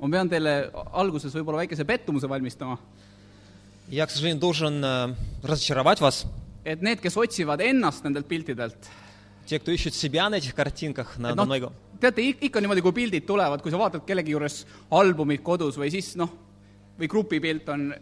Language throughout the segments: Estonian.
ma pean teile alguses võib-olla väikese pettumuse valmistama , Я, к сожалению, должен э, разочаровать вас. et need , kes otsivad ennast nendelt piltidelt , Те, кто ищет себя на этих картинках, на, et на noh моего- , teate ik- ikka niimoodi , kui pildid tulevad , kui sa vaatad kellegi juures albumit kodus või siis noh , või grupipilt on ,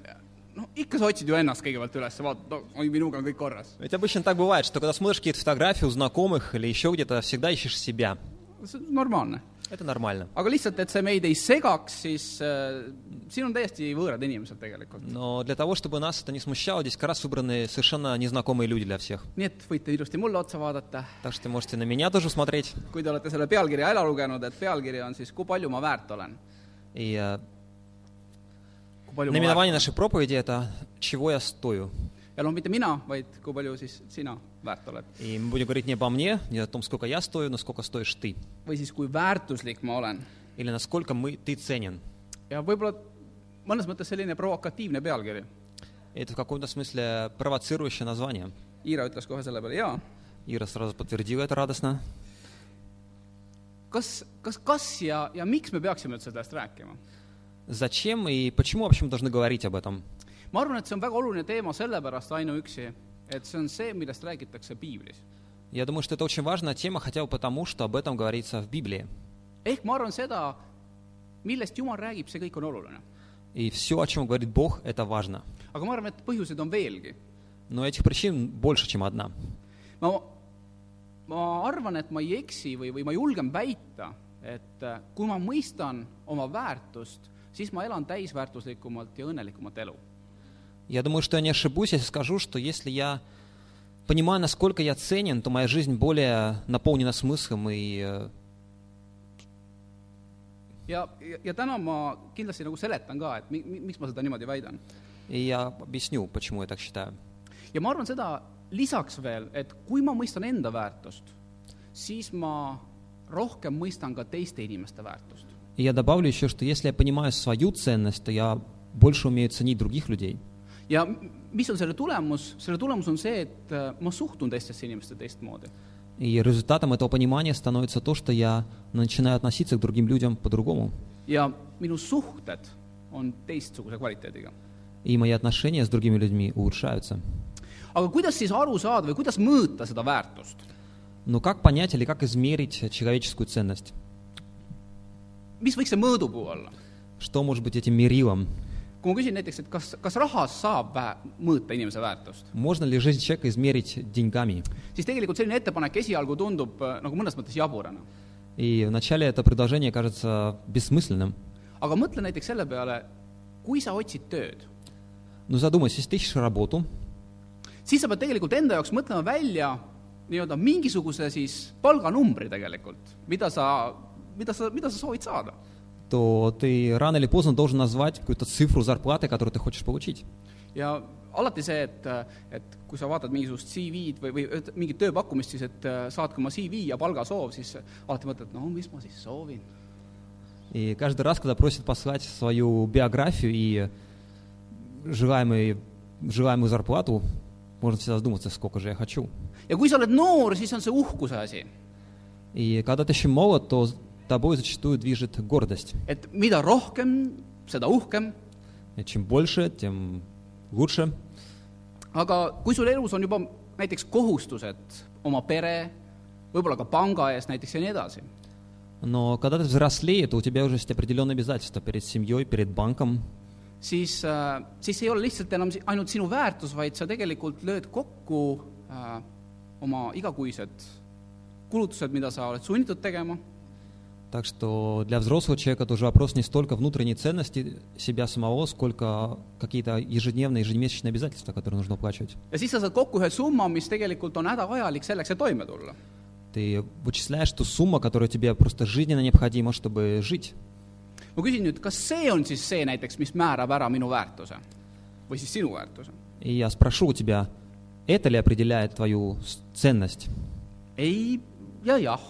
noh , ikka sa otsid ju ennast kõigepealt üles , vaatad , no oi , minuga on kõik korras . Ведь обычно так бывает, что когда смотришь какие-то фотографии у знакомых или еще где-то, всегда ищешь себя. see on normaalne . Это нормально. aga lihtsalt , et see meid ei segaks , siis äh, siin on täiesti võõrad inimesed tegelikult . Но для того, чтобы нас это не смущало, здесь как раз выбраны совершенно незнакомые люди для всех. nii et võite ilusti mulle otsa vaadata , Так что можете на меня тоже смотреть. kui te olete selle pealkirja ära lugenud , et pealkiri on siis Kui palju ma väärt olen . И э, kui palju ma väärt наименование olen . нашей проповеди это «Чего я стою?». ja noh , mitte mina , vaid kui palju siis sina väärt oled . И мы будем говорить не обо мне, не о том, сколько я стою, но сколько стоишь ты. või siis kui väärtuslik ma olen . Или насколько мы, ты ценен. ja võib-olla mõnes mõttes selline provokatiivne pealkiri . Это в каком-то смысле провоцирующее название. Iira ütles kohe selle peale jaa . Ира сразу подтвердила это радостно. kas , kas , kas ja , ja miks me peaksime üldse sellest rääkima ? Зачем и почему вообще мы должны говорить об этом? ma arvan , et see on väga oluline teema sellepärast ainuüksi , et see on see , millest räägitakse piiblis . Я думаю, что это очень важная тема, хотя бы потому, что об этом говорится в Библии. ehk ma arvan seda , millest Jumal räägib , see kõik on oluline . И все, о чем говорит Бог, это важно. aga ma arvan , et põhjuseid on veelgi . Но этих причин больше, чем одна. ma , ma arvan , et ma ei eksi või , või ma julgen väita , et äh, kui ma mõistan oma väärtust , siis ma elan täisväärtuslikumalt ja õnnelikumat elu . Я думаю, что я не ошибусь, если скажу, что если я понимаю, насколько я ценен, то моя жизнь более наполнена смыслом и э, ja , ja , ja täna ma kindlasti nagu seletan ka , et mi- , mi- , miks ma seda niimoodi väidan . и я объясню, почему я так считаю. ja ma arvan seda lisaks veel , et kui ma mõistan enda väärtust , siis ma rohkem mõistan ka teiste inimeste väärtust . И я добавлю еще, что если я понимаю свою ценность, то я больше умею ценить других людей. ja m- mis on selle tulemus , selle tulemus on see , et äh, ma suhtun teistesse inimestesse teistmoodi . И результатом этого понимания становится то, что я начинаю относиться к другим людям по-другому. ja minu suhted on teistsuguse kvaliteediga . И мои отношения с другими людьми улучшаются. aga kuidas siis aru saada või kuidas mõõta seda väärtust ? Но как понять или как измерить человеческую ценность? mis võiks see mõõdupuu olla ? Что может быть этим мерилом? kui ma küsin näiteks , et kas , kas rahas saab vä- mõõta inimese väärtust , Можно ли жизнь человека измерить деньгами? siis tegelikult selline ettepanek esialgu tundub äh, nagu mõnes mõttes jaburana . И вначале это предложение кажется бессмысленным. aga mõtle näiteks selle peale , kui sa otsid tööd , Но задумайся, если ты ищешь работу, siis sa pead tegelikult enda jaoks mõtlema välja nii-öelda mingisuguse siis palganumbri tegelikult , mida sa , mida sa , mida sa soovid saada . то ты рано или поздно должен назвать какую-то цифру зарплаты, которую ты хочешь получить. ja alati see , et , et kui sa vaatad mingisugust CV-d või , või üt- mingit tööpakkumist , siis et äh, saatke oma CV ja palgasoov , siis alati mõtled , no mis ma siis soovin . И каждый раз, когда просят послать свою биографию и желаемый, желаемую зарплату, можно всегда задуматься, сколько же я хочу. ja kui sa oled noor , siis on see uhkuse asi . И когда ты еще молод, то тобой зачастую движет гордость. et mida rohkem , seda uhkem , И чем больше, тем лучше. aga kui sul elus on juba näiteks kohustused oma pere , võib-olla ka panga ees näiteks ja nii edasi , Но когда ты взрослее, то у тебя уже есть определенные обязательства перед семьей, перед банком. siis , siis ei ole lihtsalt enam si- ainult sinu väärtus , vaid sa tegelikult lööd kokku äh, oma igakuised kulutused , mida sa oled sunnitud tegema Так что для взрослого человека это уже вопрос не столько внутренней ценности себя самого, сколько какие-то ежедневные, ежемесячные обязательства, которые нужно уплачивать. ja siis sa saad kokku ühe summa , mis tegelikult on hädavajalik selleks , et toime tulla . Ты вычисляешь ту сумму, которая тебе просто жизненно необходима, чтобы жить. ma küsin nüüd , kas see on siis see näiteks , mis määrab ära minu väärtuse või siis sinu väärtuse ? И я спрошу у тебя, это ли определяет твою с- ценность? ei ja jah .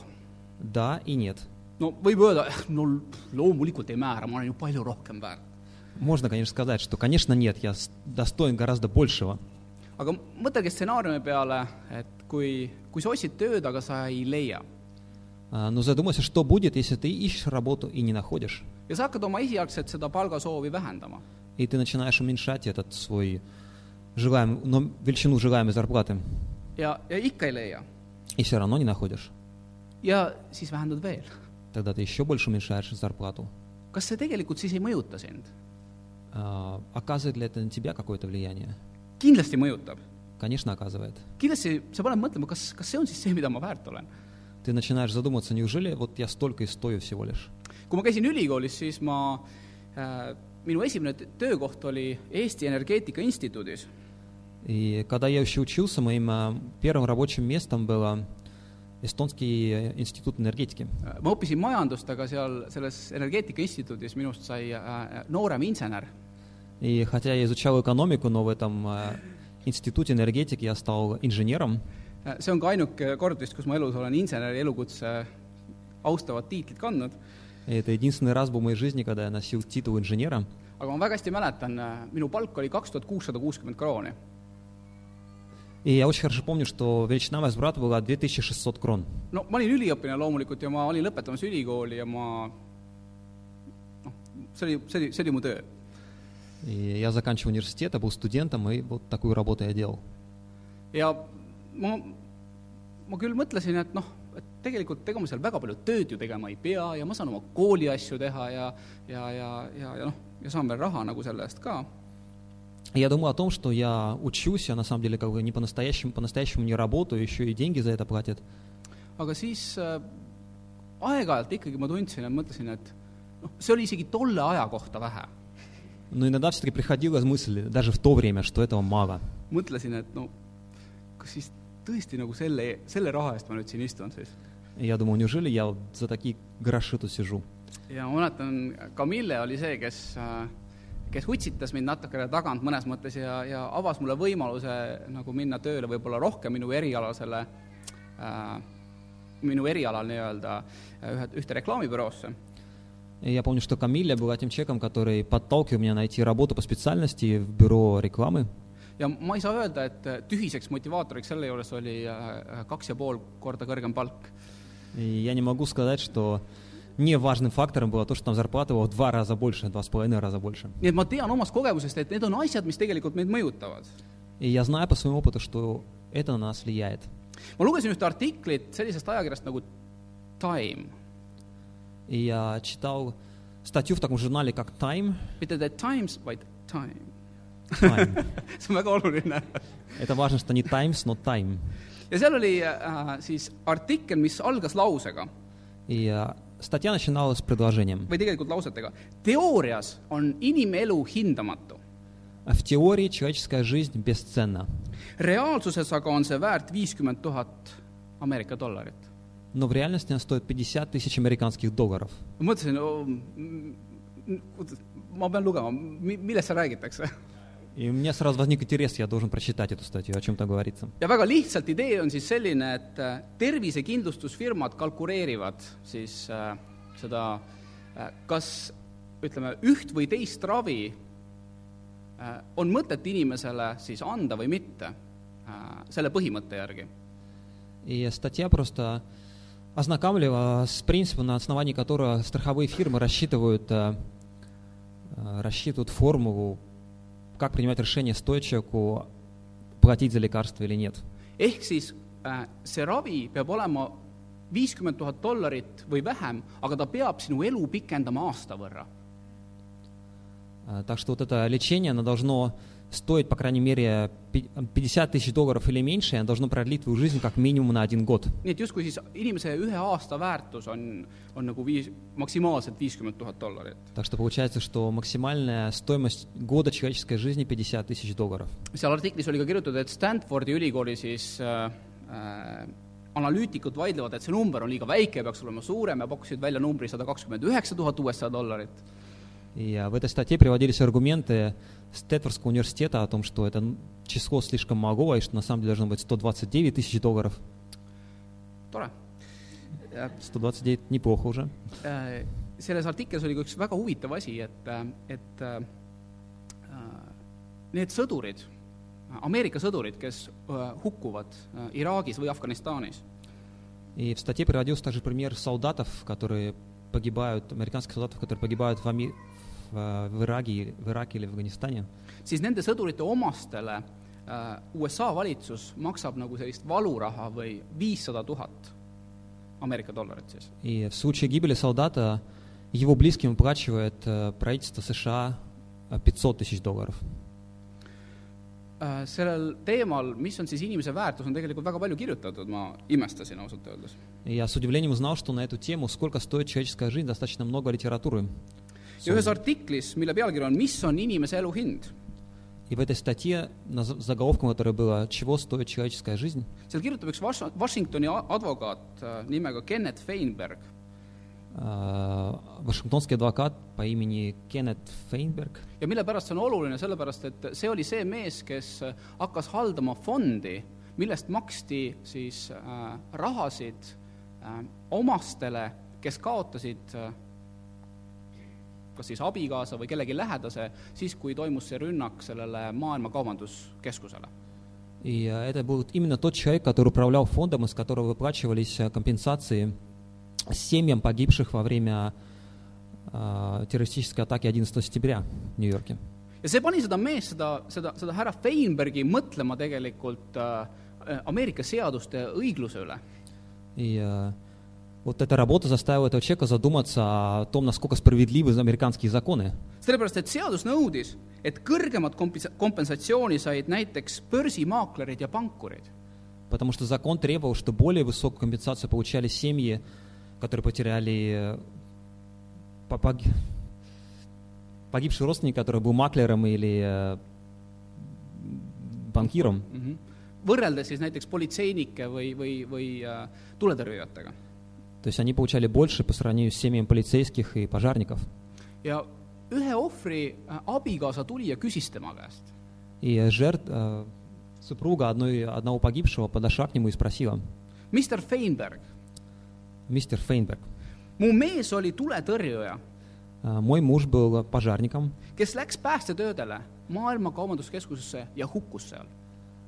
Да и нет. no võib öelda , no loomulikult ei määra , ma olen ju palju rohkem väärt . Можно, конечно, сказать, что, конечно, нет, я с- достоин гораздо большего. aga mõtelge stsenaariumi peale , et kui , kui sa otsid tööd , aga sa ei leia , А, Но задумайся, что будет, если ты ищешь работу и не находишь. ja sa hakkad oma esialgset seda palgasoovi vähendama И ты начинаешь уменьшать этот свой желаемый, но величину желаемой зарплаты. ja , ja ikka ei leia . И все равно не находишь. ja siis vähendad veel . Тогда ты еще больше уменьшаешь зарплату. kas see tegelikult siis ei mõjuta sind ? А, оказывает ли это на тебя какое-то влияние? kindlasti mõjutab . Конечно, оказывает. kindlasti see paneb mõtlema , kas , kas see on siis see , mida ma väärt olen . Ты начинаешь задуматься, неужели вот я столько и стою всего лишь? kui ma käisin ülikoolis , siis ma äh, , minu esimene t- töökoht oli Eesti Energeetika Instituudis И когда я еще учился, моим а, первым рабочим местом было Эстонский э, институт энергетики. Äh, ma õppisin majandust , aga seal selles Energeetika Instituudis minust sai äh, noorem insener . И хотя я изучал экономику, но в этом э, институте энергетики я стал инженером. Äh, see on ka ainuke kord vist , kus ma elus olen inseneri elukutse austavat tiitlit kandnud , И это единственный раз был в моей жизни, когда я носил титул инженера. aga ma väga hästi mäletan , minu palk oli kaks tuhat kuussada kuuskümmend krooni . И я очень хорошо помню, что величина возврата была 2600 крон. no ma olin üliõpilane loomulikult ja ma olin lõpetamas ülikooli ja ma noh , see oli , see oli , see oli mu töö . И я заканчивал университет, я был студентом, и вот такую работу я делал. ja ma , ma küll mõtlesin , et noh , et tegelikult ega ma seal väga palju tööd ju tegema ei pea ja ma saan oma kooli asju teha ja ja , ja , ja , ja noh , ja saan veel raha nagu selle eest ka . И я думал о том, что я учусь, я на самом деле как бы не по-настоящему, по-настоящему не работаю, еще и деньги за это платят. aga siis äh, aeg-ajalt ikkagi ma tundsin ja mõtlesin , et noh , see oli isegi tolle aja kohta vähe . Но иногда все-таки приходила мысль, даже в то время, что этого мало. mõtlesin , et no kas siis tõesti nagu selle , selle raha eest ma nüüd siin istun siis . И я думал, неужели я вот за такие гроши тут сижу? ja ma mäletan , Camille oli see , kes , kes utsitas mind natukene tagant mõnes mõttes ja , ja avas mulle võimaluse nagu minna tööle võib-olla rohkem minu erialasele äh, , minu erialal nii-öelda äh, ühe , ühte reklaamibüroosse . И я помню, что Камилля была тем человеком, который подталкивал меня найти работу по специальности в бюро рекламы. ja ma ei saa öelda , et äh, tühiseks motivaatoriks selle juures oli äh, kaks ja pool korda kõrgem palk . И я не могу сказать, что не важным фактором было то, что там зарплата была в два раза больше, два с половиной раза больше. nii et ma tean omast kogemusest , et need on asjad , mis tegelikult meid mõjutavad . И я знаю по своему опыту, что это на нас влияет. ma lugesin ühte artiklit sellisest ajakirjast nagu Time , И я читал статью в таком журнале, как Time. mitte The Times , vaid Time . Time. see on väga oluline Это важно, что не Times, но Time. ja seal oli äh, siis artikkel , mis algas lausega И а, статья начиналась с предложением. või tegelikult lausetega . teoorias on inimelu hindamatu , В теории человеческая жизнь бесценна, reaalsuses aga on see väärt viiskümmend tuhat Ameerika dollarit . но в реальности она стоит 50 тысяч американских долларов. ma mõtlesin oh, , ma pean lugema , millest seal räägitakse . И у меня сразу возник интерес, я должен прочитать эту статью, о чем там говорится. ja väga lihtsalt idee on siis selline , et äh, tervisekindlustusfirmad kalkuleerivad siis äh, seda äh, , kas ütleme , üht või teist ravi äh, on mõtet inimesele siis anda või mitte äh, selle põhimõtte järgi . И статья просто ознакомливала с принципом, на основании которого страховые фирмы рассчитывают, э, э, рассчитывают формулу, как принимать решение, стоит человеку платить за лекарство или нет. ehk siis äh, see ravi peab olema viiskümmend tuhat dollarit või vähem , aga ta peab sinu elu pikendama aasta võrra . А, Так что вот это лечение, оно должно стоить, по крайней мере, пи- 50 тысяч долларов или меньше, и оно должно продлить твою жизнь как минимум на один год. nii et justkui siis inimese ühe aasta väärtus on , on nagu viis , maksimaalselt viiskümmend tuhat dollarit . Так что получается, что максимальная стоимость года человеческой жизни 50 тысяч долларов. seal artiklis oli ka kirjutatud , et Stanfordi ülikooli siis äh, äh, analüütikud vaidlevad , et see number on liiga väike , peaks olema suurem ja pakkusid välja numbri sada kakskümmend üheksa tuhat USA dollarit . И а, в этой статье приводились аргументы Стэтфордского университета о том, что это число слишком мало, и что на самом деле должно быть 129 тысяч долларов. tore. 129 неплохо уже. Äh, selles artiklis oli ka üks väga huvitav asi, et, et äh, need sõdurid, Ameerika sõdurid, kes äh, hukkuvad äh, Iraagis või Afganistanis, И в статье приводился также пример солдатов, которые погибают, американских солдатов, которые погибают в, Ами- в, э, в Ираке, в Ираке или в Афганистане, siis nende sõdurite omastele äh, USA valitsus maksab nagu sellist valuraha või viissada tuhat Ameerika dollarit siis. и в случае гибели солдата его близким выплачивает э, правительство США э, 500 тысяч долларов. Äh, sellel teemal, mis on siis inimese väärtus, on tegelikult väga palju kirjutatud, ma imestasin ausalt öeldes. И я с удивлением узнал, что на эту тему, сколько стоит человеческая жизнь, достаточно много литературы. ja ühes artiklis, mille pealkiri on Mis on inimese elu hind, И в этой статье, наз- заголовком которой было «Чего стоит человеческая жизнь?», seal kirjutab üks Wash- Washingtoni a- advokaat äh, nimega Kenneth Feinberg э, вашингтонский адвокат по имени Кеннет Фейнберг, ja mille pärast see on oluline, sellepärast et see oli see mees, kes äh, hakkas haldama fondi, millest maksti siis äh, rahasid äh, omastele, kes kaotasid äh, kas siis abikaasa või kellegi lähedase, siis kui toimus see rünnak sellele Maailma Kaubanduskeskusele. И э, это был именно тот человек, который управлял фондом, из которого выплачивались э, компенсации семьям погибших во время э, террористической атаки 11 сентября в Нью-Йорке. ja see pani seda meest, seda, seda, seda härra Feinbergi mõtlema tegelikult äh, äh, Ameerika seaduste õigluse üle. И э, вот эта работа заставила этого человека задуматься о том, насколько справедливы американские законы. sellepärast, et seadus nõudis, et kõrgemat kompens-, kompensatsiooni said näiteks börsimaaklerid ja pankurid. Потому что закон требовал, что более высокую компенсацию получали семьи, которые потеряли э, по- пог- погибший родственник, который был маклером или э, банкиром, võrreldes siis näiteks politseinike või, või, või äh, tuletõrjujatega. то есть они получали больше по сравнению с семьями полицейских и пожарников. ja ühe ohvri äh, abikaasa tuli ja küsis tema käest, И э, жертв, э, супруга одной, одного погибшего подошла к нему и спросила, Mr Feinberg, мистер Фейнберг, mu mees oli tuletõrjuja, э, мой муж был пожарником, kes läks päästetöödele Maailma Kaubanduskeskusesse ja hukkus seal.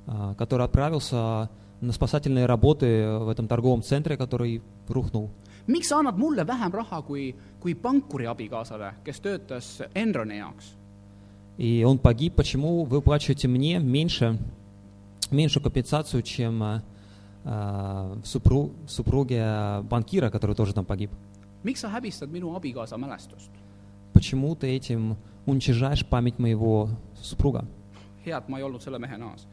э, который отправился на спасательные работы в этом торговом центре, который рухнул. miks sa annad mulle vähem raha kui, kui pankuri abikaasale, kes töötas Enroni jaoks? И он погиб. Почему вы плачете мне меньше, меньшую компенсацию, чем э, э, супру- супруге банкира, который тоже там погиб? miks sa häbistad minu abikaasa mälestust? Почему ты этим уничижаешь память моего супруга? hea, et ma ei olnud selle mehe naas.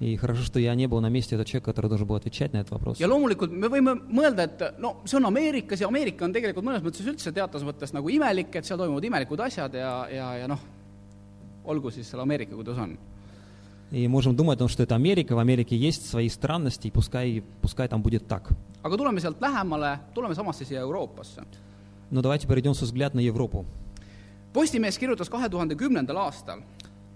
И хорошо, что я не был на месте этого человека, который должен был отвечать на этот вопрос. ja loomulikult me võime mõelda, et no see on Ameerikas ja Ameerika on tegelikult mõnes mõttes üldse teatavas mõttes nagu imelik, et seal toimuvad imelikud asjad ja, ja, ja noh, olgu siis seal Ameerika, kuidas on. И можем думать о том, что это Америка, в Америке есть свои странности, и пускай, пускай там будет так. aga tuleme sealt lähemale, tuleme samasse siia Euroopasse. Но давайте перейдем со взгляд на Европу. Postimees kirjutas kahe tuhande kümnendal aastal,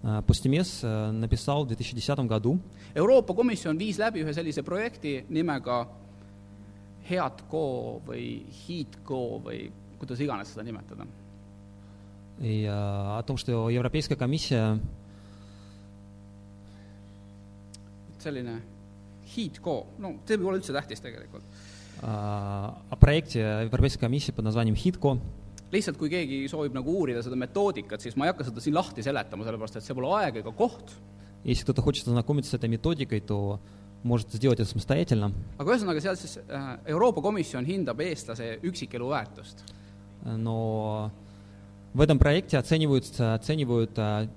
А, Постемес э, написал в 2010 году, Euroopa Komisjon viis läbi ühe sellise projekti nimega HeadGo või HeatGo või kuidas iganes seda nimetada. и, э, о том, что Европейская комиссия selline HeatGo, no see ei ole üldse tähtis tegelikult. э, о проекте Европейской комиссии под названием HITCO. lihtsalt, kui keegi soovib nagu uurida seda metoodikat, siis ma ei hakka seda siin lahti seletama, sellepärast et see pole aeg ega koht. Если кто-то хочет ознакомиться с этой методикой, то может сделать это самостоятельно. aga ühesõnaga, seal siis äh, Euroopa Komisjon hindab eestlase üksikelu väärtust. Но в этом проекте оцениваются, оценивают э,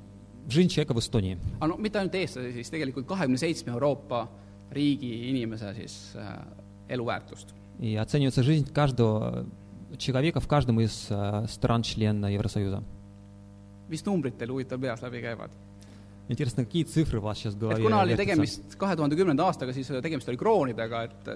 жизнь человека в Эстонии. aga no mitte ainult eestlase, siis tegelikult kahekümne seitsme Euroopa riigi inimese siis äh, eluväärtust. И оценивается жизнь каждого человека в каждом из э, стран-член Евросоюза. mis numbrid teil huvitav peas läbi käivad? Интересно, какие цифры у вас сейчас в et голове kuna oli вертятся? tegemist kahe tuhande kümnenda aastaga, siis äh, tegemist oli kroonidega, et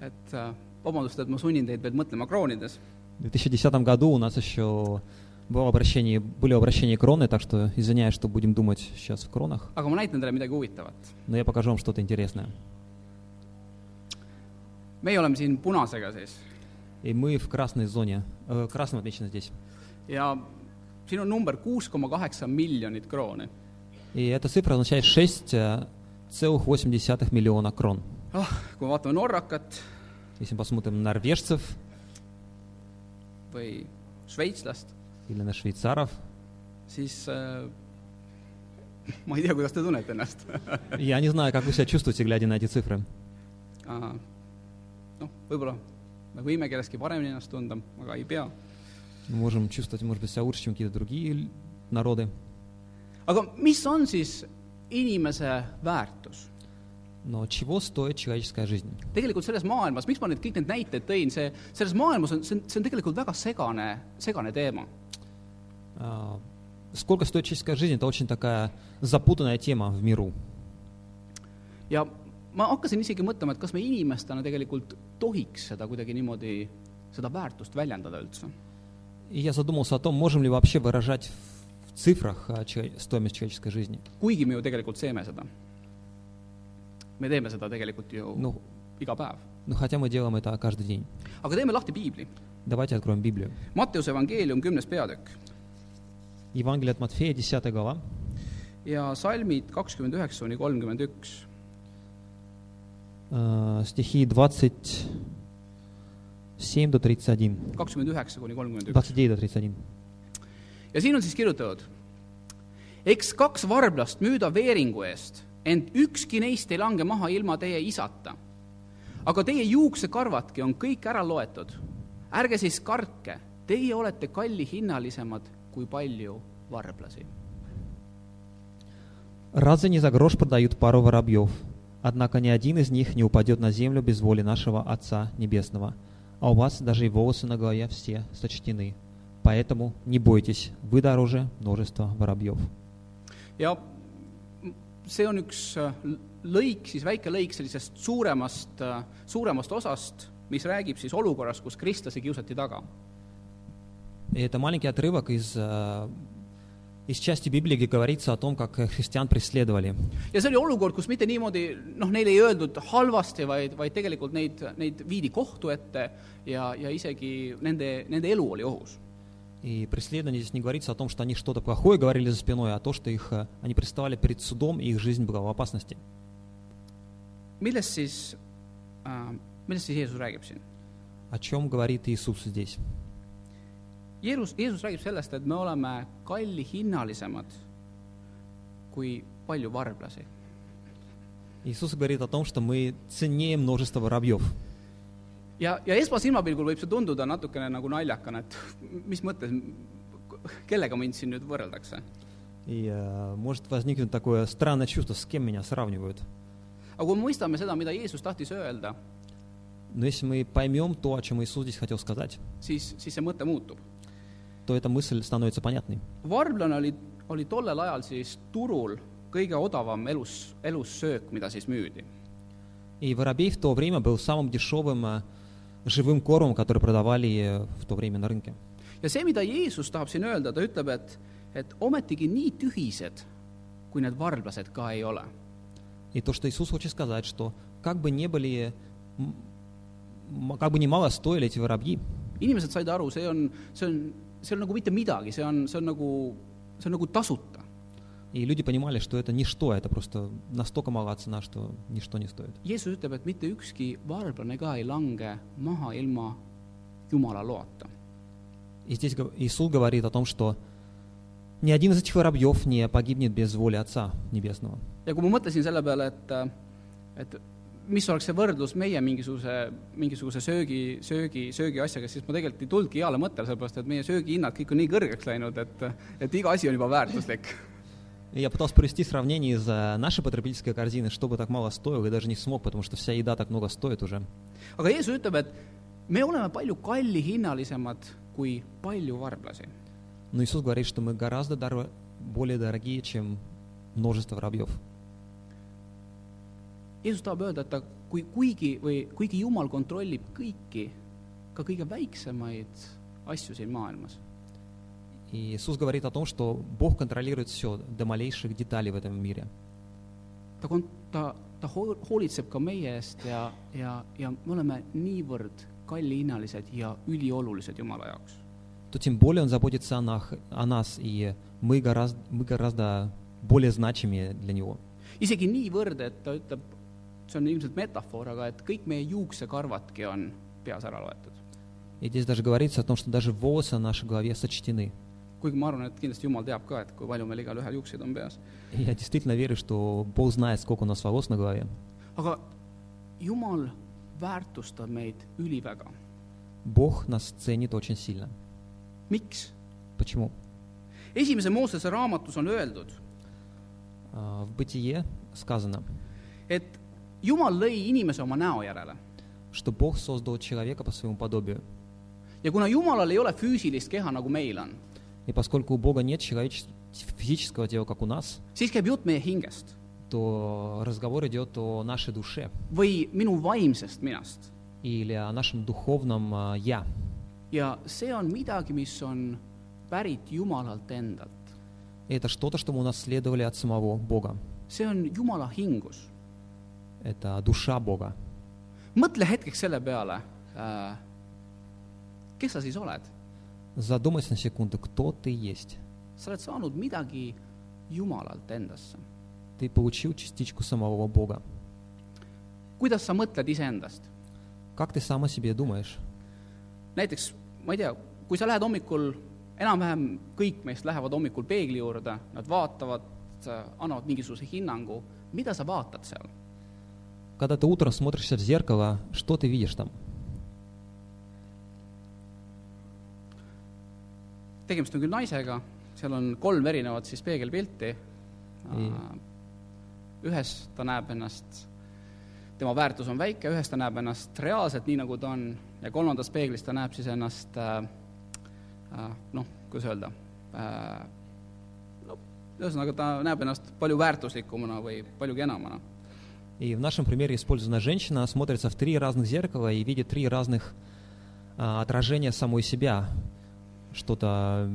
et äh, vabandust, et ma sunnin teid veel mõtlema kroonides. В 2010 году у нас еще было обращение, были обращения кроны, так что извиняюсь, что будем думать сейчас в кронах, aga ma näitan teile midagi huvitavat. но я покажу вам что-то интересное. meie oleme siin punasega siis И мы в красной зоне, э, красным отмечено здесь. ja siin on number kuus koma kaheksa miljonit krooni. И эта цифра означает 6,8 миллиона крон. ah, kui me vaatame Norrakat, Если мы посмотрим на норвежцев, või šveitslast, или на швейцаров. siis äh, ma ei tea, kuidas te tunnete ennast Я не знаю, как вы себя чувствуете, глядя на эти цифры. Noh, võib-olla me võime kelleski paremini ennast tunda, aga ei pea. Мы можем чувствовать, может быть, себя лучше, чем какие-то другие л- народы. aga mis on siis inimese väärtus? Но чего стоит человеческая жизнь? tegelikult selles maailmas, miks ma nüüd kõik need näited tõin, see, selles maailmas on, see on, see on tegelikult väga segane, segane teema. А, Сколько стоит человеческая жизнь? Это очень такая запутанная тема в миру. ja ma hakkasin isegi mõtlema, et kas me inimestena tegelikult tohiks seda kuidagi niimoodi, seda väärtust väljendada üldse. И я задумался о том, можем ли вообще выражать в цифрах а, чело- стоимость человеческой жизни. kuigi me ju tegelikult teeme seda. me teeme seda tegelikult ju Ну, iga päev. ну, хотя мы делаем это каждый день. aga teeme lahti piibli. Давайте откроем Библию. Matteuse evangeelium, kümnes peatükk Евангелие от Матфея, 10 глава, ja salmid kakskümmend üheksa kuni kolmkümmend üks. э, стихи 27 до 31. kakskümmend üheksa kuni kolmkümmend üks. 29 до 31. ja siin on siis kirjutatud, eks kaks varblast müüda veeringu eest, ent ükski neist ei lange maha ilma teie isata. aga teie juuksekarvadki on kõik ära loetud. ärge siis kartke, teie olete kallihinnalisemad kui palju varblasi. Разве не за грош продают пару воробьев? Однако ни один из них не упадет на землю без воли нашего Отца Небесного. А у вас даже и волосы на голове все сочтены. Поэтому не бойтесь, вы дороже множества воробьев. ja see on üks äh, lõik, siis väike lõik sellisest suuremast, suuremast osast, mis räägib siis olukorrast, kus kristlasi kiusati taga. Это маленький отрывок из, э, из части Библии, где говорится о том, как христиан преследовали. ja see oli olukord, kus mitte niimoodi, noh, neile ei öeldud halvasti, vaid, vaid tegelikult neid, neid viidi kohtu ette ja, ja isegi nende, nende elu oli ohus. И преследование здесь не говорится о том, что они что-то плохое говорили за спиной, а то, что их, э, они представали перед судом, и их жизнь была в опасности. millest siis äh,, millest siis Jeesus räägib siin? О чем говорит Иисус здесь? Jeesus, Jeesus räägib sellest, et me oleme kallihinnalisemad kui palju varblasi. Иисус говорит о том, что мы ценнее множества воробьев. ja, ja esmasilmapilgul võib see tunduda natukene nagu naljakana, et mis mõttes, kellega mind siin nüüd võrreldakse. И э, может возникнуть такое странное чувство, с кем меня сравнивают. aga kui me mõistame seda, mida Jeesus tahtis öelda, Но если мы поймем то, о чем Иисус здесь хотел сказать, siis, siis see mõte muutub. то эта мысль становится понятной. varblane oli, oli tollel ajal siis turul kõige odavam elus, elussöök, mida siis müüdi. И воробей в то время был самым дешевым э, живым кормом, который продавали э, в то время на рынке. ja see, mida Jeesus tahab siin öelda, ta ütleb, et, et ometigi nii tühised, kui need varblased ka ei ole. И то, что Иисус хочет сказать, что как бы не были, м, м, как бы ни мало стоили эти воробьи, inimesed said aru, see on, see on, see on nagu mitte midagi, see on, see on nagu, see on nagu tasuta. и люди понимали, что это ничто, это просто настолько мала цена, что ничто не стоит. Jeesus ütleb, et mitte ükski varblane ka ei lange maha ilma Jumala loata. И здесь гов- Иисус говорит о том, что ни один из этих воробьев не погибнет без воли Отца Небесного. ja kui ma mõtlesin selle peale, et, et mis oleks see võrdlus meie mingisuguse, mingisuguse söögi, söögi, söögiasjaga, siis ma tegelikult ei tulnudki heale mõttele, sellepärast et meie söögihinnad kõik on nii kõrgeks läinud, et, et iga asi on juba väärtuslik. И я пытался провести сравнение из э, нашей потребительской корзины, чтобы так мало стоило, и даже не смог, потому что вся еда так много стоит уже. aga Jeesus ütleb, et me oleme palju kallihinnalisemad kui palju varblasi. Но Иисус говорит, что мы гораздо дор- более дорогие, чем множество воробьев. Jeesus tahab öelda, et ta, kui, kuigi või kuigi Jumal kontrollib kõiki, ka kõige väiksemaid asju siin maailmas, И Иисус говорит о том, что Бог контролирует все, до малейших деталей в этом мире. ta kon-, ta, ta hoo- hoolitseb ka meie eest ja, ja, ja me oleme niivõrd kallihinnalised ja üliolulised Jumala jaoks. То тем более Он заботится о, нах- о нас, и мы гораздо, мы гораздо более значимые для Него. isegi niivõrd, et ta ütleb, see on ilmselt metafoor, aga et kõik meie juuksekarvadki on peas ära loetud. И здесь даже говорится о том, что даже волосы на нашей голове сочтены. kuigi ma arvan, et kindlasti Jumal teab ka, et kui palju meil igalühel juukseid on peas. И я действительно верю, что Бог знает, сколько у нас волос на голове. aga Jumal väärtustab meid üliväga. Бог нас ценит очень сильно. miks? Почему? esimese Moosese raamatus on öeldud, А, В Бытие сказано, et Jumal lõi inimese oma näo järele что Бог создал человека по своему подобию. ja kuna Jumalal ei ole füüsilist keha, nagu meil on, И поскольку у Бога нет человеч- физического тела, как у нас, siis käib jutt meie hingest то разговор идет о нашей душе või minu vaimsest minast. или о нашем духовном а, «я». ja see on midagi, mis on pärit Jumalalt endalt. И это что-то, что мы унаследовали от самого Бога. see on Jumala hingus. Это душа Бога. mõtle hetkeks selle peale äh,, kes sa siis oled? Задумайся на секунду, кто ты есть. sa oled saanud midagi Jumalalt endasse. Ты получил частичку самого Бога. kuidas sa mõtled iseendast? Как ты сам о себе думаешь? näiteks, ma ei tea, kui sa lähed hommikul, enam-vähem kõik meist lähevad hommikul peegli juurde, nad vaatavad, annavad mingisuguse hinnangu, mida sa vaatad seal? Когда ты утром смотришься в зеркало, что ты видишь там? tegemist on küll naisega, seal on kolm erinevat siis peegelpilti. ühes ta näeb ennast, tema väärtus on väike, ühes ta näeb ennast reaalselt, nii nagu ta on, ja kolmandas peeglis ta näeb siis ennast äh, äh, noh, kuidas öelda äh,, no ühesõnaga, ta näeb ennast palju väärtuslikumana või palju kenamana. И в нашем примере использована женщина, смотрится в три разных зеркала и видит три разных а, отражения самой себя. Что-то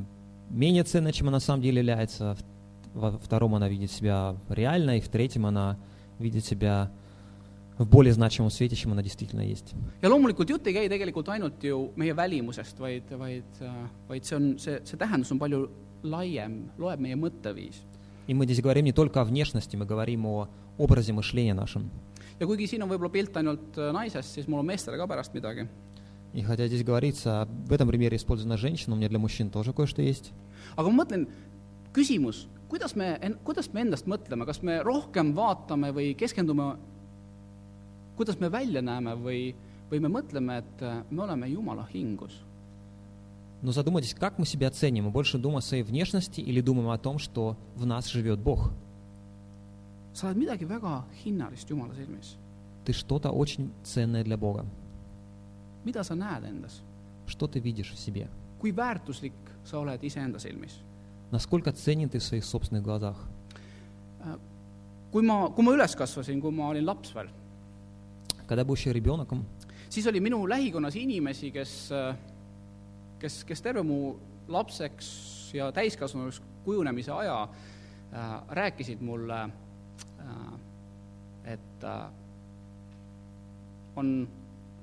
менее ценное, чем она на самом деле является. Во втором она видит себя реально, и в третьем она видит себя в более значимом свете, чем она действительно есть. ja loomulikult jutt ei käi tegelikult ainult ju meie välimusest, vaid, vaid, vaid see on, see, see tähendus on palju laiem, loeb meie mõtteviis. И мы здесь говорим не только о внешности, мы говорим о образе мышления нашем. ja kuigi siin on võib-olla pilt ainult äh, naisest, siis mul on meestele ka pärast midagi. И хотя здесь говорится, в этом примере использована женщина, у меня для мужчин тоже кое-что есть. aga ma mõtlen, küsimus, kuidas me, kuidas me endast mõtleme, kas me rohkem vaatame või keskendume, kuidas me välja näeme või, või me mõtleme, et äh, me oleme Jumala hingus? Но задумайтесь, как мы себя ценим? Мы больше думаем о своей внешности или думаем о том, что в нас живет Бог? sa oled midagi väga hinnalist Jumala silmis. Ты что-то очень ценное для Бога. mida sa näed endas? Что ты видишь в себе? kui väärtuslik sa oled iseenda silmis? Насколько ценен ты в своих собственных глазах? kui ma, kui ma üles kasvasin, kui ma olin laps veel, Когда был еще ребенком, siis oli minu lähikonnas inimesi, kes, kes, kes terve mu lapseks ja täiskasvanuks kujunemise aja äh, rääkisid mulle äh,, et äh, on,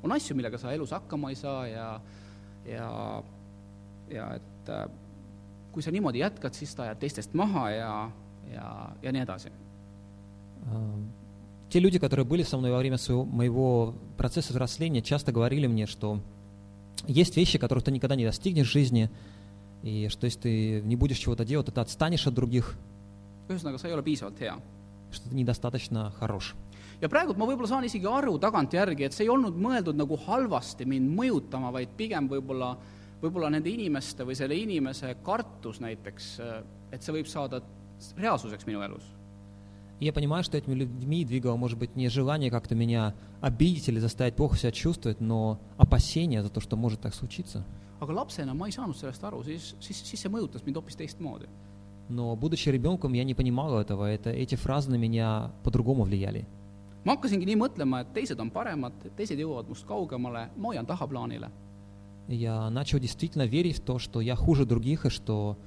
on asju, millega sa elus hakkama ei saa ja, ja, ja et äh, kui sa niimoodi jätkad, siis sa jääd teistest maha ja, ja, ja nii edasi. э, те люди, которые были со мной во время своего, моего процесса взросления, часто говорили мне, что есть вещи, которых ты никогда не достигнешь в жизни, и что если ты не будешь чего-то делать, то ты отстанешь от других, ühesõnaga, sa ei ole piisavalt hea что ты недостаточно хорош. ja praegult ma võib-olla saan isegi aru tagantjärgi, et see ei olnud mõeldud nagu halvasti mind mõjutama, vaid pigem võib-olla, võib-olla nende inimeste või selle inimese kartus näiteks, et see võib saada reaalsuseks minu elus. И я понимаю, что этими людьми двигало, может быть, не желание как-то меня обидеть или заставить плохо себя чувствовать, но опасение за то, что может так случиться. aga lapsena ma ei saanud sellest aru, siis, siis, siis see mõjutas mind hoopis teistmoodi. Но, будучи ребенком, я не понимал этого, это, эти фразы на меня по-другому влияли. ma hakkasingi nii mõtlema, et teised on paremad, teised jõuavad must kaugemale, ma hoian tahaplaanile. И Я начал действительно верить в то, что я хуже других и что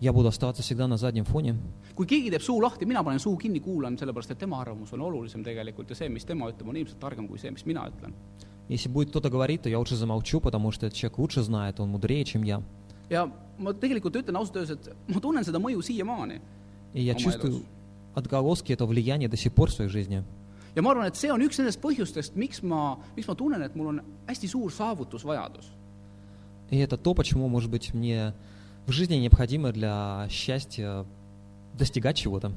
я буду оставаться всегда на заднем фоне. kui keegi teeb suu lahti, mina panen suu kinni, kuulan, sellepärast et tema arvamus on olulisem tegelikult ja see, mis tema ütleb, on ilmselt targem kui see, mis mina ütlen. Если будет кто-то говорить, то я лучше замолчу, потому что этот человек лучше знает, он мудрее, чем я. ja ma tegelikult ütlen ausalt öeldes, et ma tunnen seda mõju siiamaani. И я Oma чувствую elus. отголоски этого влияния до сих пор в своей жизни. ja ma arvan, et see on üks nendest põhjustest, miks ma, miks ma tunnen, et mul on hästi suur saavutusvajadus. И это то, почему, может быть, мне в жизни необходимо для счастья достигать чего-то.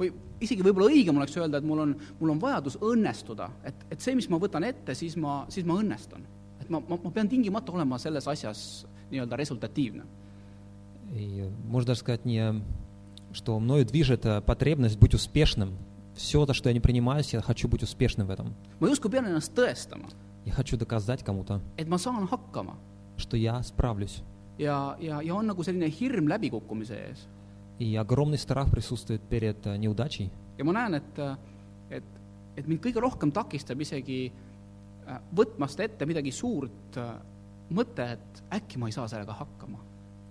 või isegi võib-olla õigem oleks öelda, et mul on, mul on vajadus õnnestuda, et, et see, mis ma võtan ette, siis ma, siis ma õnnestun. et ma, ma, ma pean tingimata olema selles asjas nii-öelda resultatiivne. И можно даже сказать не, что мною движет э, потребность быть успешным. Все то, что я не принимаюсь, я хочу быть успешным в этом. ma justkui pean ennast tõestama, Я хочу доказать кому-то, et ma saan hakkama что я справлюсь. ja, ja, ja on nagu selline hirm läbikukkumise ees. И огромный страх присутствует перед э, неудачей. ja ma näen, et, et, et mind kõige rohkem takistab isegi äh, võtmast ette midagi suurt, äh, mõte, et äkki ma ei saa sellega hakkama.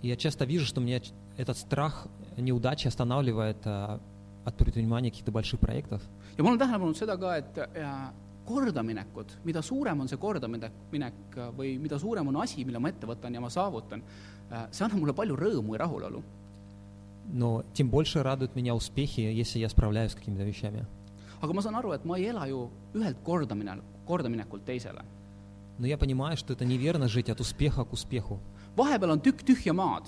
И я часто вижу, что меня ч- этот страх неудачи останавливает э, от предпринимания каких-то больших проектов. ja ma olen tähele pannud seda ka, et äh, kordaminekud, mida suurem on see kordaminek minek äh, või mida suurem on asi, mille ma ette võtan ja ma saavutan, see annab mulle palju rõõmu ja rahulolu. Но тем больше радуют меня успехи, если я справляюсь с какими-то вещами. aga ma saan aru, et ma ei ela ju ühelt kordamine, kordaminekult teisele. Но я понимаю, что это неверно жить от успеха к успеху. vahepeal on tükk tühja maad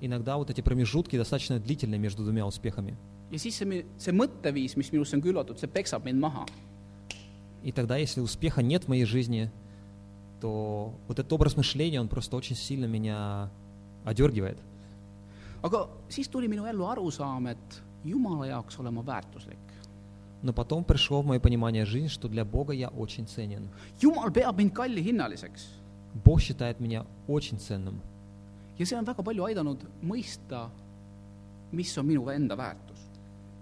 Иногда вот эти промежутки достаточно длительные между двумя успехами. ja siis see, mi- see mõtteviis, mis minusse on külvatud, see peksab mind maha. И тогда, если успеха нет в моей жизни, то вот этот образ мышления, он просто очень сильно меня одергивает. aga siis tuli minu ellu arusaam, et Jumala jaoks olen ma väärtuslik. Но потом пришло в мое понимание жизни, что для Бога я очень ценен. Jumal peab mind kallihinnaliseks Бог считает меня очень ценным. ja see on väga palju aidanud mõista, mis on minu enda väärtus.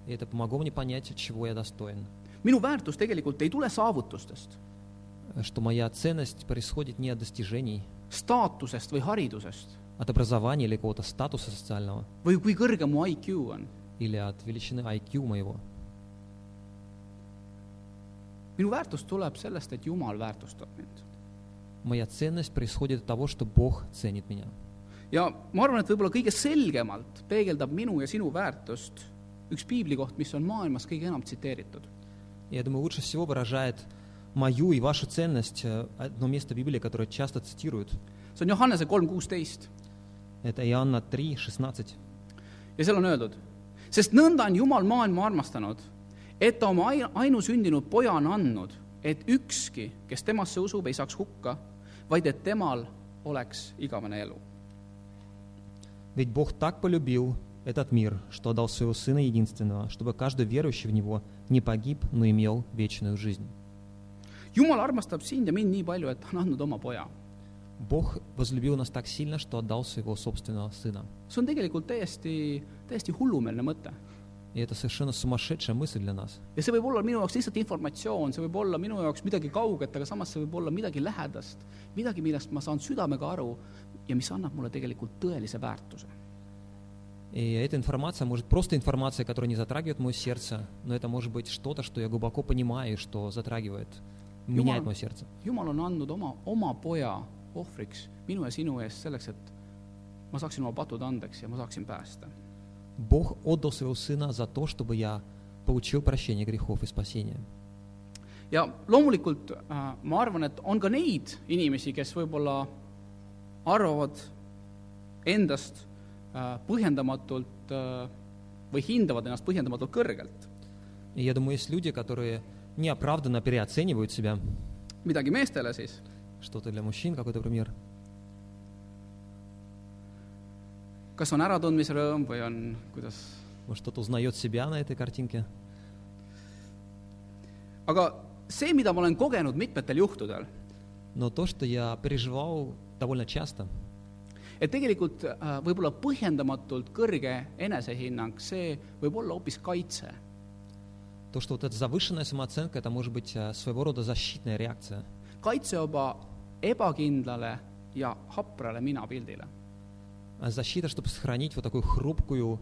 И это помогло мне понять, чего я достоин. minu väärtus tegelikult ei tule saavutustest, Что моя ценность происходит не от достижений, staatusest või haridusest от образования или какого-то статуса социального, või kui kõrge mu IQ on. или от величины IQ моего. minu väärtus tuleb sellest, et Jumal väärtustab mind. Моя ценность происходит от того, что Бог ценит меня. ja ma arvan, et võib-olla kõige selgemalt peegeldab minu ja sinu väärtust üks piiblikoht, mis on maailmas kõige enam tsiteeritud. Я думаю, лучше всего выражает мою и вашу ценность э, одно место в Библии, которое часто цитируют. see on Johannese kolm kuusteist Это Иоанна 3, 16. ja seal on öeldud, sest nõnda on Jumal maailma armastanud, et ta oma ai- ainusündinud poja on andnud, et ükski, kes temasse usub, ei saaks hukka, vaid et temal oleks igavene elu. Ведь Бог так полюбил этот мир, что отдал своего Сына Единственного, чтобы каждый верующий в Него не погиб, но имел вечную жизнь. Jumal armastab sind ja mind nii palju, et ta on andnud oma poja. Бог возлюбил нас так сильно, что отдал своего собственного Сына. see on tegelikult täiesti, täiesti hullumeelne mõte. И это совершенно сумасшедшая мысль для нас. ja see võib olla minu jaoks lihtsalt informatsioon, see võib olla minu jaoks midagi kauget, aga samas see võib olla midagi lähedast, midagi, millest ma saan südamega aru ja mis annab mulle tegelikult tõelise väärtuse. И эта информация может просто информация, которая не затрагивает мое сердце, но это может быть что-то, что я глубоко понимаю, и что затрагивает, меняет мое сердце. jumal on andnud oma, oma poja ohvriks minu ja sinu eest selleks, et ma saaksin oma patud andeks ja ma saaksin päästa. Бог отдал своего Сына за то, чтобы я получил прощение грехов и спасение. ja loomulikult äh, ma arvan, et on ka neid inimesi, kes võib-olla arvavad endast äh, põhjendamatult äh, või hindavad ennast põhjendamatult kõrgelt. И я думаю, есть люди, которые неоправданно переоценивают себя. midagi meestele siis, Что-то для мужчин, какой-то пример. kas on äratundmise rõõm või on, kuidas, Может, кто-то узнает себя на этой картинке. aga see, mida ma olen kogenud mitmetel juhtudel, Но то, что я переживал довольно часто, et tegelikult äh, võib-olla põhjendamatult kõrge enesehinnang, see võib olla hoopis kaitse. то, что вот эта завышенная самооценка, это может быть э, своего рода защитная реакция. kaitse oma ebakindlale ja haprale minapildile. А Защита, чтобы сохранить вот такую хрупкую,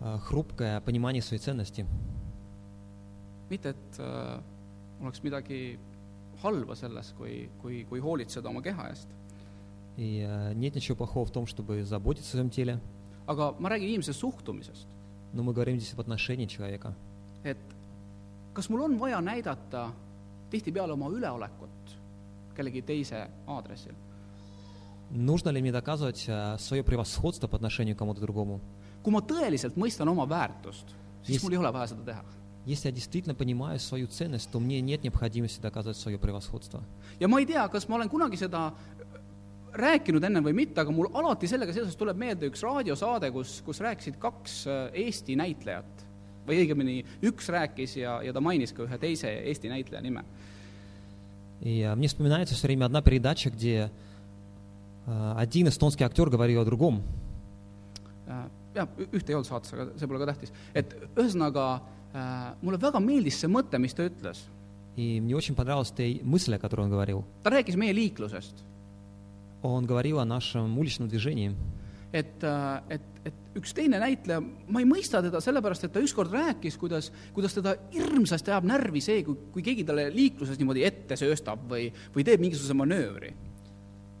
э, хрупкое понимание своей ценности. mitte, et äh, oleks midagi halba selles, kui, kui, kui hoolitseda oma keha eest. И э, нет ничего плохого в том, чтобы заботиться о своем теле, aga ma räägin inimese suhtumisest, но мы говорим здесь об отношении человека. et kas mul on vaja näidata tihtipeale oma üleolekut kellegi teise aadressil? Нужно ли мне доказывать э, свое превосходство по отношению к кому-то другому? kui ma tõeliselt mõistan oma väärtust, siis Yes. mul ei ole vaja seda teha. Если я действительно понимаю свою ценность, то мне нет необходимости доказывать свое превосходство. ja ma ei tea, kas ma olen kunagi seda rääkinud enne või mitte, aga mul alati sellega seoses tuleb meelde üks raadiosaade, kus, kus rääkisid kaks äh, Eesti näitlejat. või õigemini, üks rääkis ja, ja ta mainis ka ühe teise Eesti näitleja nime. И э, мне вспоминается все время одна передача, где э, один эстонский актер говорил о другом. Äh, jah, ühte ei olnud saates, aga see pole ka tähtis. et ühesõnaga äh, mulle väga meeldis see mõte, mis ta ütles. И мне очень понравилась та и мысль, о которой он говорил. ta rääkis meie liiklusest. Он говорил о нашем уличном движении. et, äh, et, et üks teine näitleja, ma ei mõista teda sellepärast, et ta ükskord rääkis, kuidas, kuidas teda hirmsasti ajab närvi see, kui, kui keegi talle liikluses niimoodi ette sööstab või, või teeb mingisuguse manöövri.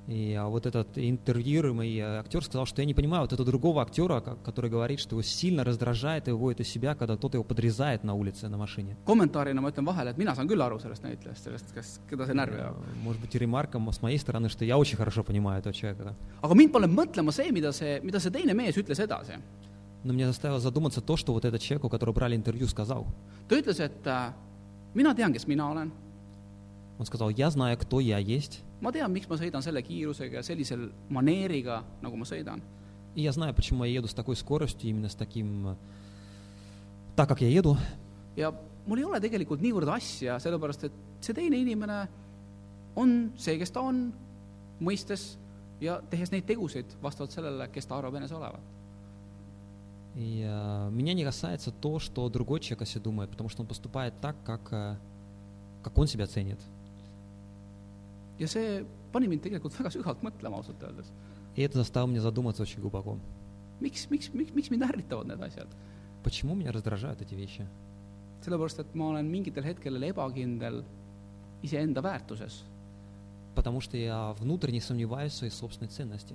И а, вот этот интервьюируемый э, актер сказал, что я не понимаю вот этого другого актера, ко- который говорит, что его сильно раздражает и выводит из себя, когда кто-то его подрезает на улице на машине. kommentaarina ma ütlen vahele, et mina saan küll aru sellest näitlejast, sellest, kes, keda see närvi ajab. Э, Может быть, и ремарка с моей стороны, что я очень хорошо понимаю этого человека. aga mind paneb mõtlema see, mida see, mida see teine mees ütles edasi. Но меня заставило задуматься то, что вот этот человек, у которого брали интервью, сказал. ta ütles, et äh, mina tean, kes mina olen, Он сказал, я знаю, кто я есть, ma tean, miks ma sõidan selle kiirusega ja sellisel maneeriga, nagu ma sõidan. и я знаю, почему я еду с такой скоростью, именно с таким... э, Так, как я еду, ja mul ei ole tegelikult niivõrd asja, sellepärast et see teine inimene on see, kes ta on, mõistes ja tehes neid tegusid vastavalt sellele, kes ta arvab enese olevat. И э, меня не касается то, что другой человек о себе думает, потому что он поступает так, как, э, как он себя ценит. ja see pani mind tegelikult väga sügavalt mõtlema ausalt öeldes. И это заставило меня задуматься очень глубоко. miks, miks, miks, miks mind ärritavad need asjad? Почему меня раздражают эти вещи? sellepärast, et ma olen mingitel hetkedel ebakindel iseenda väärtuses. Потому что я внутренне сомневаюсь в своей собственной ценности.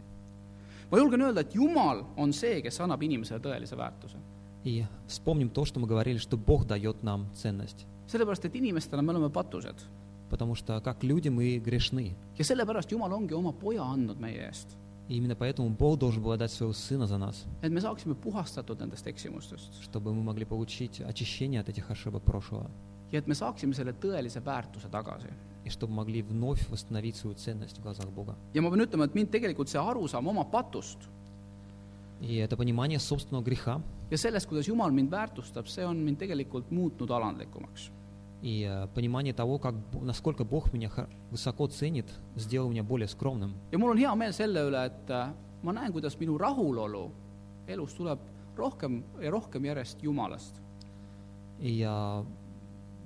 ma julgen öelda, et Jumal on see, kes annab inimesele tõelise väärtuse. И вспомним то, что мы говорили, что Бог дает нам ценность. sellepärast, et inimestena me oleme patused. Потому что как люди мы грешны. ja sellepärast Jumal ongi oma poja andnud meie eest. И именно поэтому Бог должен был отдать своего Сына за нас, et me saaksime puhastatud nendest eksimustest чтобы мы могли получить очищение от этих ошибок прошлого. ja et me saaksime selle tõelise väärtuse tagasi. И чтобы могли вновь восстановить свою ценность в глазах Бога. ja ma pean ütlema, et mind tegelikult see arusaam oma patust И это понимание собственного греха ja sellest, kuidas Jumal mind väärtustab, see on mind tegelikult muutnud alandlikumaks. и э, понимание того, как, насколько Бог меня высоко ценит, сделал меня более скромным. ja mul on hea meel selle üle, et äh, ma näen, kuidas minu rahulolu elus tuleb rohkem ja rohkem järjest Jumalast. И я,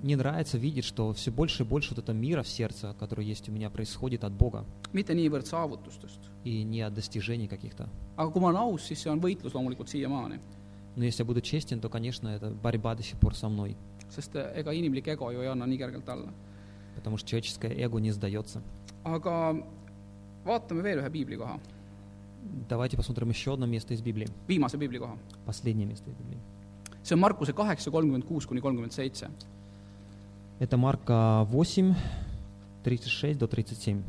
мне нравится видеть, что все больше и больше вот этого мира в сердце, который есть у меня, происходит от Бога mitte niivõrd saavutustest. и не от достижений каких-то. aga kui ma olen aus, siis see on võitlus loomulikult siiamaani. Но если я буду честен, то, конечно, это борьба до сих pор со мной, sest äh, ega inimlik ego ju ei anna nii kergelt alla. потому что человеческое эго не сдается. aga vaatame veel ühe piiblikoha, Давайте посмотрим еще одно место из Библии, viimase piiblikoha. последнее место из Библии. see on Markuse kaheksa, kolmkümmend kuus kuni kolmkümmend seitse. Это Марка 8, 36 до 37.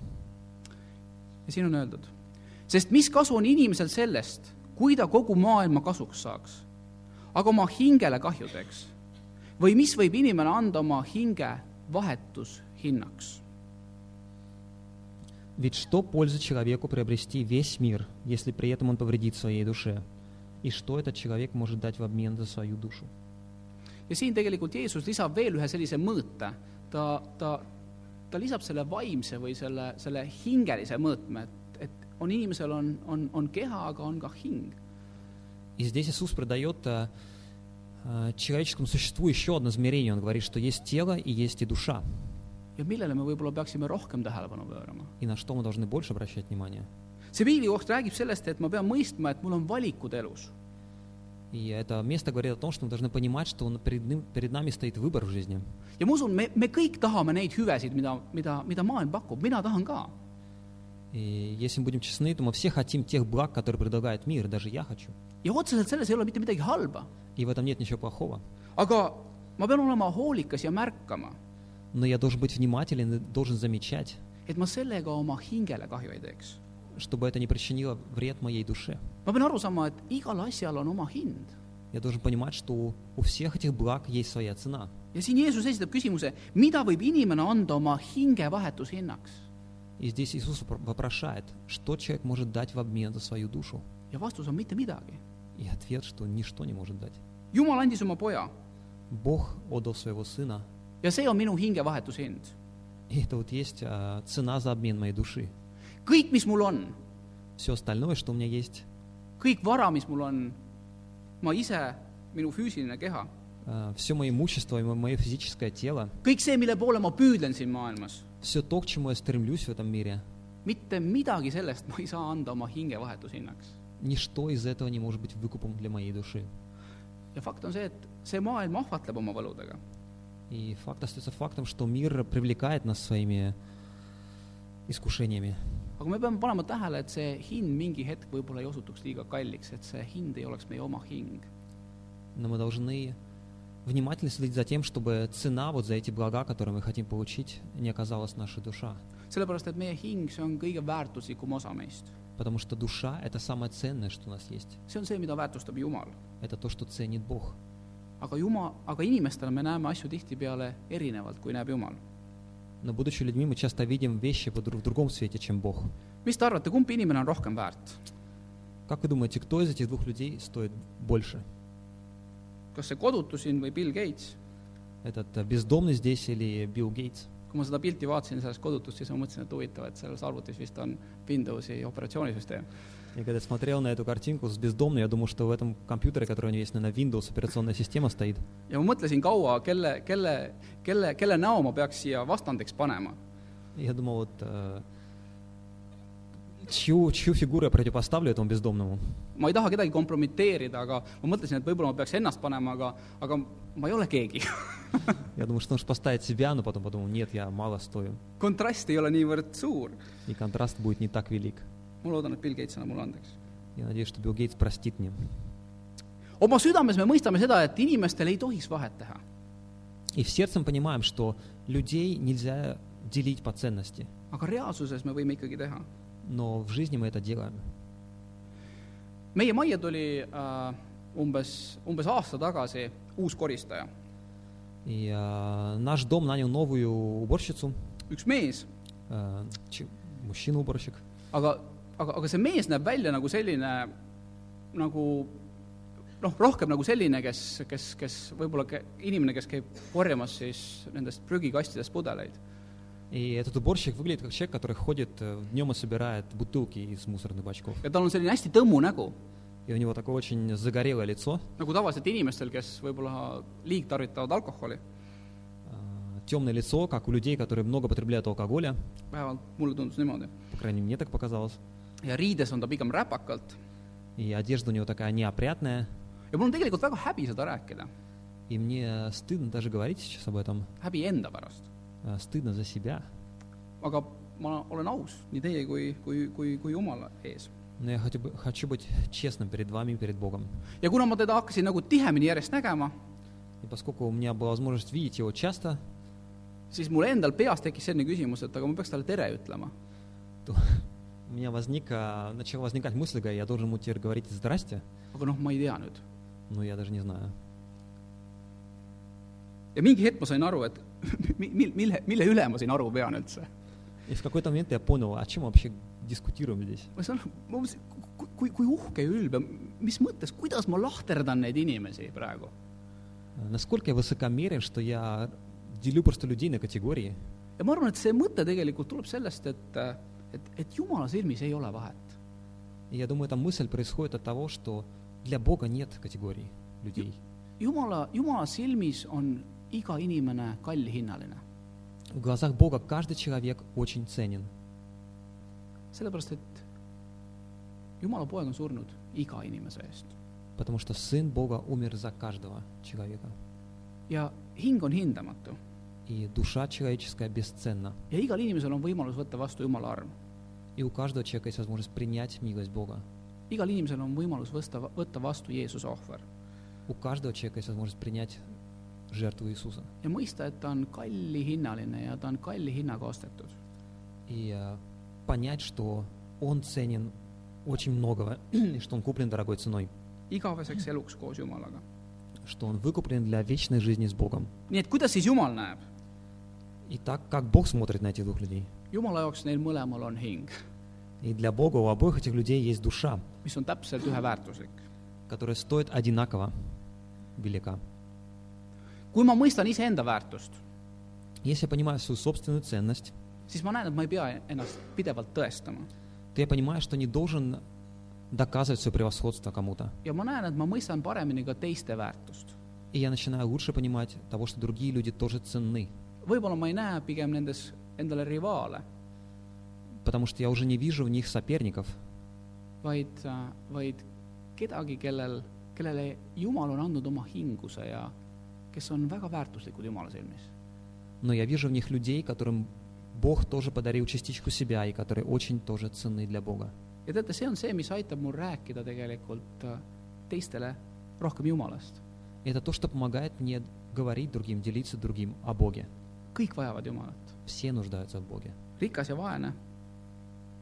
ja siin on öeldud, sest mis kasu on inimesel sellest, kui ta kogu maailma kasuks saaks, aga oma hingele kahju teeks? või mis võib inimene anda oma hinge vahetushinnaks? Ведь что польза человеку приобрести весь мир, если при этом он повредит своей душе? И что этот человек может дать в обмен за свою душу? ja siin tegelikult Jeesus lisab veel ühe sellise mõõte, ta, ta, ta lisab selle vaimse või selle, selle hingelise mõõtme, et, et on inimesel on, on, on keha, aga on ka hing. И здесь Иисус продает э, э, человеческому существу еще одно измерение. Он говорит, что есть тело и есть и душа. ja millele me võib-olla peaksime rohkem tähelepanu pöörama. И на что мы должны больше обращать внимание. see piiblikoht räägib sellest, et ma pean mõistma, et mul on valikud elus И это место говорит о том, что мы должны понимать, что он- перед, ним- перед нами стоит выбор в жизни. ja ma usun, me, me kõik tahame neid hüvesid, mida, mida, mida maailm pakub, mina tahan ka. И если мы будем честны, то мы все хотим тех благ, которые предлагает мир, даже я хочу. ja otseselt selles ei ole mitte midagi halba. И в этом нет ничего плохого. aga ma pean olema hoolikas ja märkama , но я должен быть внимателен и должен замечать, et ma sellega oma hingele kahju ei teeks . чтобы это не причинило вред моей душе. ma pean aru saama , et igal asjal on oma hind . Я должен понимать, что у, у всех этих благ есть своя цена. ja siin Jeesus esitab küsimuse , mida võib inimene anda oma hinge vahetushinnaks ? И здесь Иисус вопро- вопрошает, что человек может дать в обмен за свою душу. ja vastus on mitte midagi . И ответ, что ничто не может дать. jumal andis oma poja Бог отдал своего Сына, ja see on minu hinge vahetushind . и это вот есть а, цена за обмен моей души. kõik , mis mul on , Все остальное, что у меня есть, kõik vara , mis mul on , ma ise , minu füüsiline keha , все мое имущество и мо- мое физическое тело, kõik see , mille poole ma püüdlen siin maailmas , все то, к чему я стремлюсь в этом мире, mitte midagi sellest ma ei saa anda oma hinge vahetushinnaks . Ничто из этого не может быть выкупом для моей души. ja fakt on see, et see maailm ahvatleb oma võludega. И факт остается фактом, что мир привлекает нас своими искушениями. aga me peame panema tähele, et see hind mingi hetk võib-olla ei osutuks liiga kalliks, et see hind ei oleks meie oma hing. Но мы должны внимательно следить за тем, чтобы цена вот за эти блага, которые мы хотим получить, не оказалась наша душа. sellepärast, et meie hing, see on kõige väärtuslikum osa meist. Потому что душа – это самое ценное, что у нас есть. see on see, mida väärtustab Jumal. Это то, что ценит Бог. aga Jumal, aga inimestena me näeme asju tihtipeale erinevalt, kui näeb Jumal. Но будучи людьми, мы часто видим вещи в друг- в другом свете, чем Бог. mis te arvate, kumb inimene on rohkem väärt? Как вы думаете, кто из этих двух людей стоит больше? kas see kodutu siin või Bill Gates? Этот э, бездомный здесь или Билл Гейтс? kui ma seda pilti vaatasin sellest kodutust , siis ma mõtlesin , et huvitav , et selles arvutis vist on Windowsi operatsioonisüsteem . Я когда смотрел на эту картинку с бездомным, я думал, что в этом компьютере, который у него есть, наверное, Windows операционная система стоит. ja ma mõtlesin kaua , kelle , kelle , kelle , kelle näo ma peaks siia vastandiks panema . И Я думал, вот э, чью, чью фигуру я противопоставлю этому бездомному. ma ei taha kedagi kompromiteerida , aga ma mõtlesin , et võib-olla ma peaks ennast panema , aga , aga ma ei ole keegi . Я думаю, что нужно поставить себя, но потом подумал, нет, я мало стою. kontrast ei ole niivõrd suur . И контраст будет не так велик. ma loodan , et Bill Gates annab mulle andeks . Я надеюсь, что Билл Гейтс простит мне. oma südames me mõistame seda , et inimestel ei tohiks vahet teha . И в сердцем понимаем, что людей нельзя делить по ценности. aga reaalsuses me võime ikkagi teha . Но в жизни мы это делаем. meie majja tuli äh, umbes , umbes aasta tagasi uus koristaja , И э, наш дом нанял новую уборщицу, üks mees , э, чи- мужчина-уборщик. aga , aga , aga see mees näeb välja nagu selline nagu noh , rohkem nagu selline , kes , kes , kes võib-olla ke- inimene , kes käib korjamas siis nendest prügikastidest pudeleid . И этот уборщик выглядит как человек, который ходит днем и собирает бутылки из мусорных бачков. ja tal on selline hästi tõmmu nägu, И у него такое очень загорелое лицо, nagu tavaliselt inimestel, kes võib-olla liigtarvitavad alkoholi, темное лицо, как у людей, которые много потребляют алкоголя. vähemalt mulle tundus niimoodi. По крайней мере, мне так показалось. ja riides on ta pigem räpakalt И одежда у него такая неопрятная. ja mul on tegelikult väga häbi seda rääkida, И мне стыдно даже говорить сейчас об этом. häbi enda pärast. Э, Стыдно за себя. aga ma olen aus nii teie kui , kui , kui , kui Jumala ees . Но я хочу, бы- хочу быть честным перед вами и перед Богом. ja kuna ma teda hakkasin nagu tihemini järjest nägema , И поскольку у меня была возможность видеть его часто, siis mul endal peas tekkis selline küsimus , et aga ma peaks talle tere ütlema . то у меня возник, а, начала возникать мысль, говорю, я должен ему теперь говорить «здрасте», aga noh , ma ei tea nüüd . но я даже не знаю. ja mingi hetk ma sain aru , et mi- mil- , mille , mille üle ma siin aru pean üldse . И в какой-то момент я понял, о чем мы вообще дискутируем здесь. ma saan aru , ma mõtlesin , kui , kui uhke ja ülbe , mis mõttes , kuidas ma lahterdan neid inimesi praegu ? А, Насколько я высокомерен, что я делю просто людей на категории. ja ma arvan , et see mõte tegelikult tuleb sellest , et , et , et Jumala silmis ei ole vahet . И я думаю, эта мысль происходит от того, что для Бога нет категорий людей. Jumala , Jumala silmis on iga inimene kallihinnaline . В глазах Бога каждый человек очень ценен, sellepärast , et Jumala poeg on surnud iga inimese eest . потому что Сын Бога умер за каждого человека. ja hing on hindamatu И душа человеческая бесценна. ja igal inimesel on võimalus võtta vastu Jumala arm . И у каждого человека есть возможность принять милость Бога. igal inimesel on võimalus võsta , võtta vastu Jeesuse ohver . У каждого человека есть возможность принять жертву Иисуса. ja mõista, et ta on kallihinnaline ja ta on kalli hinnaga ostetud. И э, понять, что Он ценен очень многого, и что Он куплен дорогой ценой, igaveseks eluks koos Jumalaga. что Он выкуплен для вечной жизни с Богом. nii et kuidas siis Jumal näeb? И так, как Бог смотрит на этих двух людей. Jumala jaoks neil mõlemal on hing, И для Бога у обоих этих людей есть душа, mis on täpselt üheväärtuslik. которая стоит одинаково велика. kui ma mõistan iseenda väärtust , Если я понимаю свою собственную ценность, siis ma näen , et ma ei pea ennast pidevalt tõestama . то я понимаю, что не должен доказывать свое превосходство кому-то. ja ma näen , et ma mõistan paremini ka teiste väärtust . И я начинаю лучше понимать того, что другие люди тоже ценны. võib-olla ma ei näe pigem nendes endale rivaale , Потому что я уже не вижу в них соперников, vaid , vaid kedagi , kellel , kellele Jumal on andnud oma hinguse ja kes on väga väärtuslikud Jumala silmis . но я вижу в них людей, которым Бог тоже подарил частичку себя и которые очень тоже ценны для Бога. ja teate , see on see , mis aitab mul rääkida tegelikult äh, teistele rohkem Jumalast . И это то, что помогает мне говорить другим, делиться другим о Боге. kõik vajavad Jumalat , Все нуждаются в Боге. rikas ja vaene ,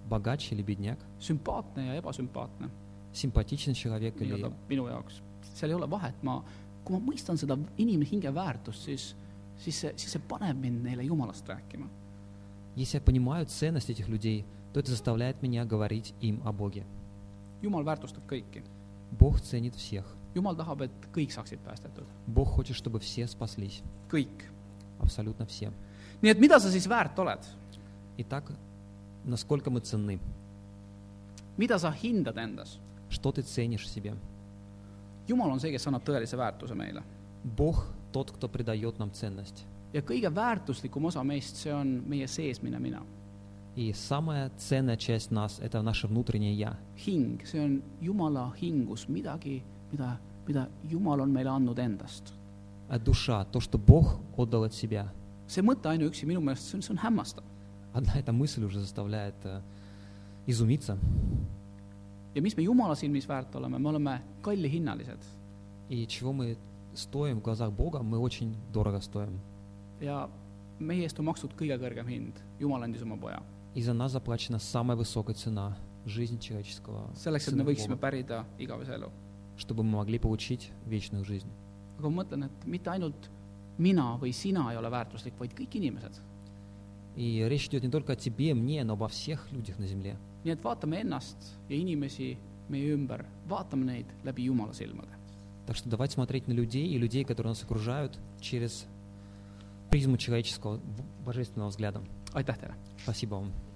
Богач или бедняк, sümpaatne ja ebasümpaatne , симпатичный человек или nii-öelda minu jaoks , seal ei ole vahet , ma , kui ma mõistan seda inimese hinge väärtust , siis , siis see , siis see paneb mind neile Jumalast rääkima . Если я понимаю ценность этих людей, то это заставляет меня говорить им о Боге. Jumal väärtustab kõiki . Бог ценит всех. Jumal tahab , et kõik saaksid päästetud , Бог хочет, чтобы все спаслись. kõik . Абсолютно все. nii et mida sa siis väärt oled ? Итак, насколько мы ценны? mida sa hindad endas ? Что ты ценишь в себе? Jumal on see , kes annab tõelise väärtuse meile . Бог тот, кто придает нам ценность. ja kõige väärtuslikum osa meist , see on meie seesmine mina . И самая ценная часть нас – это наше внутреннее «я». hing , see on Jumala hingus midagi , mida , mida Jumal on meile andnud endast . А душа – то, что Бог отдал от себя. see mõte ainuüksi minu meelest , see on , see on hämmastav . Одна эта мысль уже заставляет э, изумиться. ja mis me Jumala silmis väärt oleme , me oleme kallihinnalised И чего мы стоим в глазах Бога, мы очень дорого стоим. ja meie eest on makstud kõige kõrgem hind , Jumal andis oma poja . И за нас заплачена самая высокая цена – жизнь человеческого selleks , et Сына me võiksime Бога, pärida igavese elu . чтобы мы могли получить вечную жизнь. aga ma mõtlen , et mitte ainult mina või sina ei ole väärtuslik , vaid kõik inimesed . И речь идет не только о тебе, мне, но обо всех людях на земле. Nii et vaatame ennast ja inimesi meie ümber, vaatame neid läbi Jumala silmade. Так что давайте смотреть на людей и людей, которые нас окружают, через призму человеческого, божественного взгляда. aitäh teile! Спасибо вам.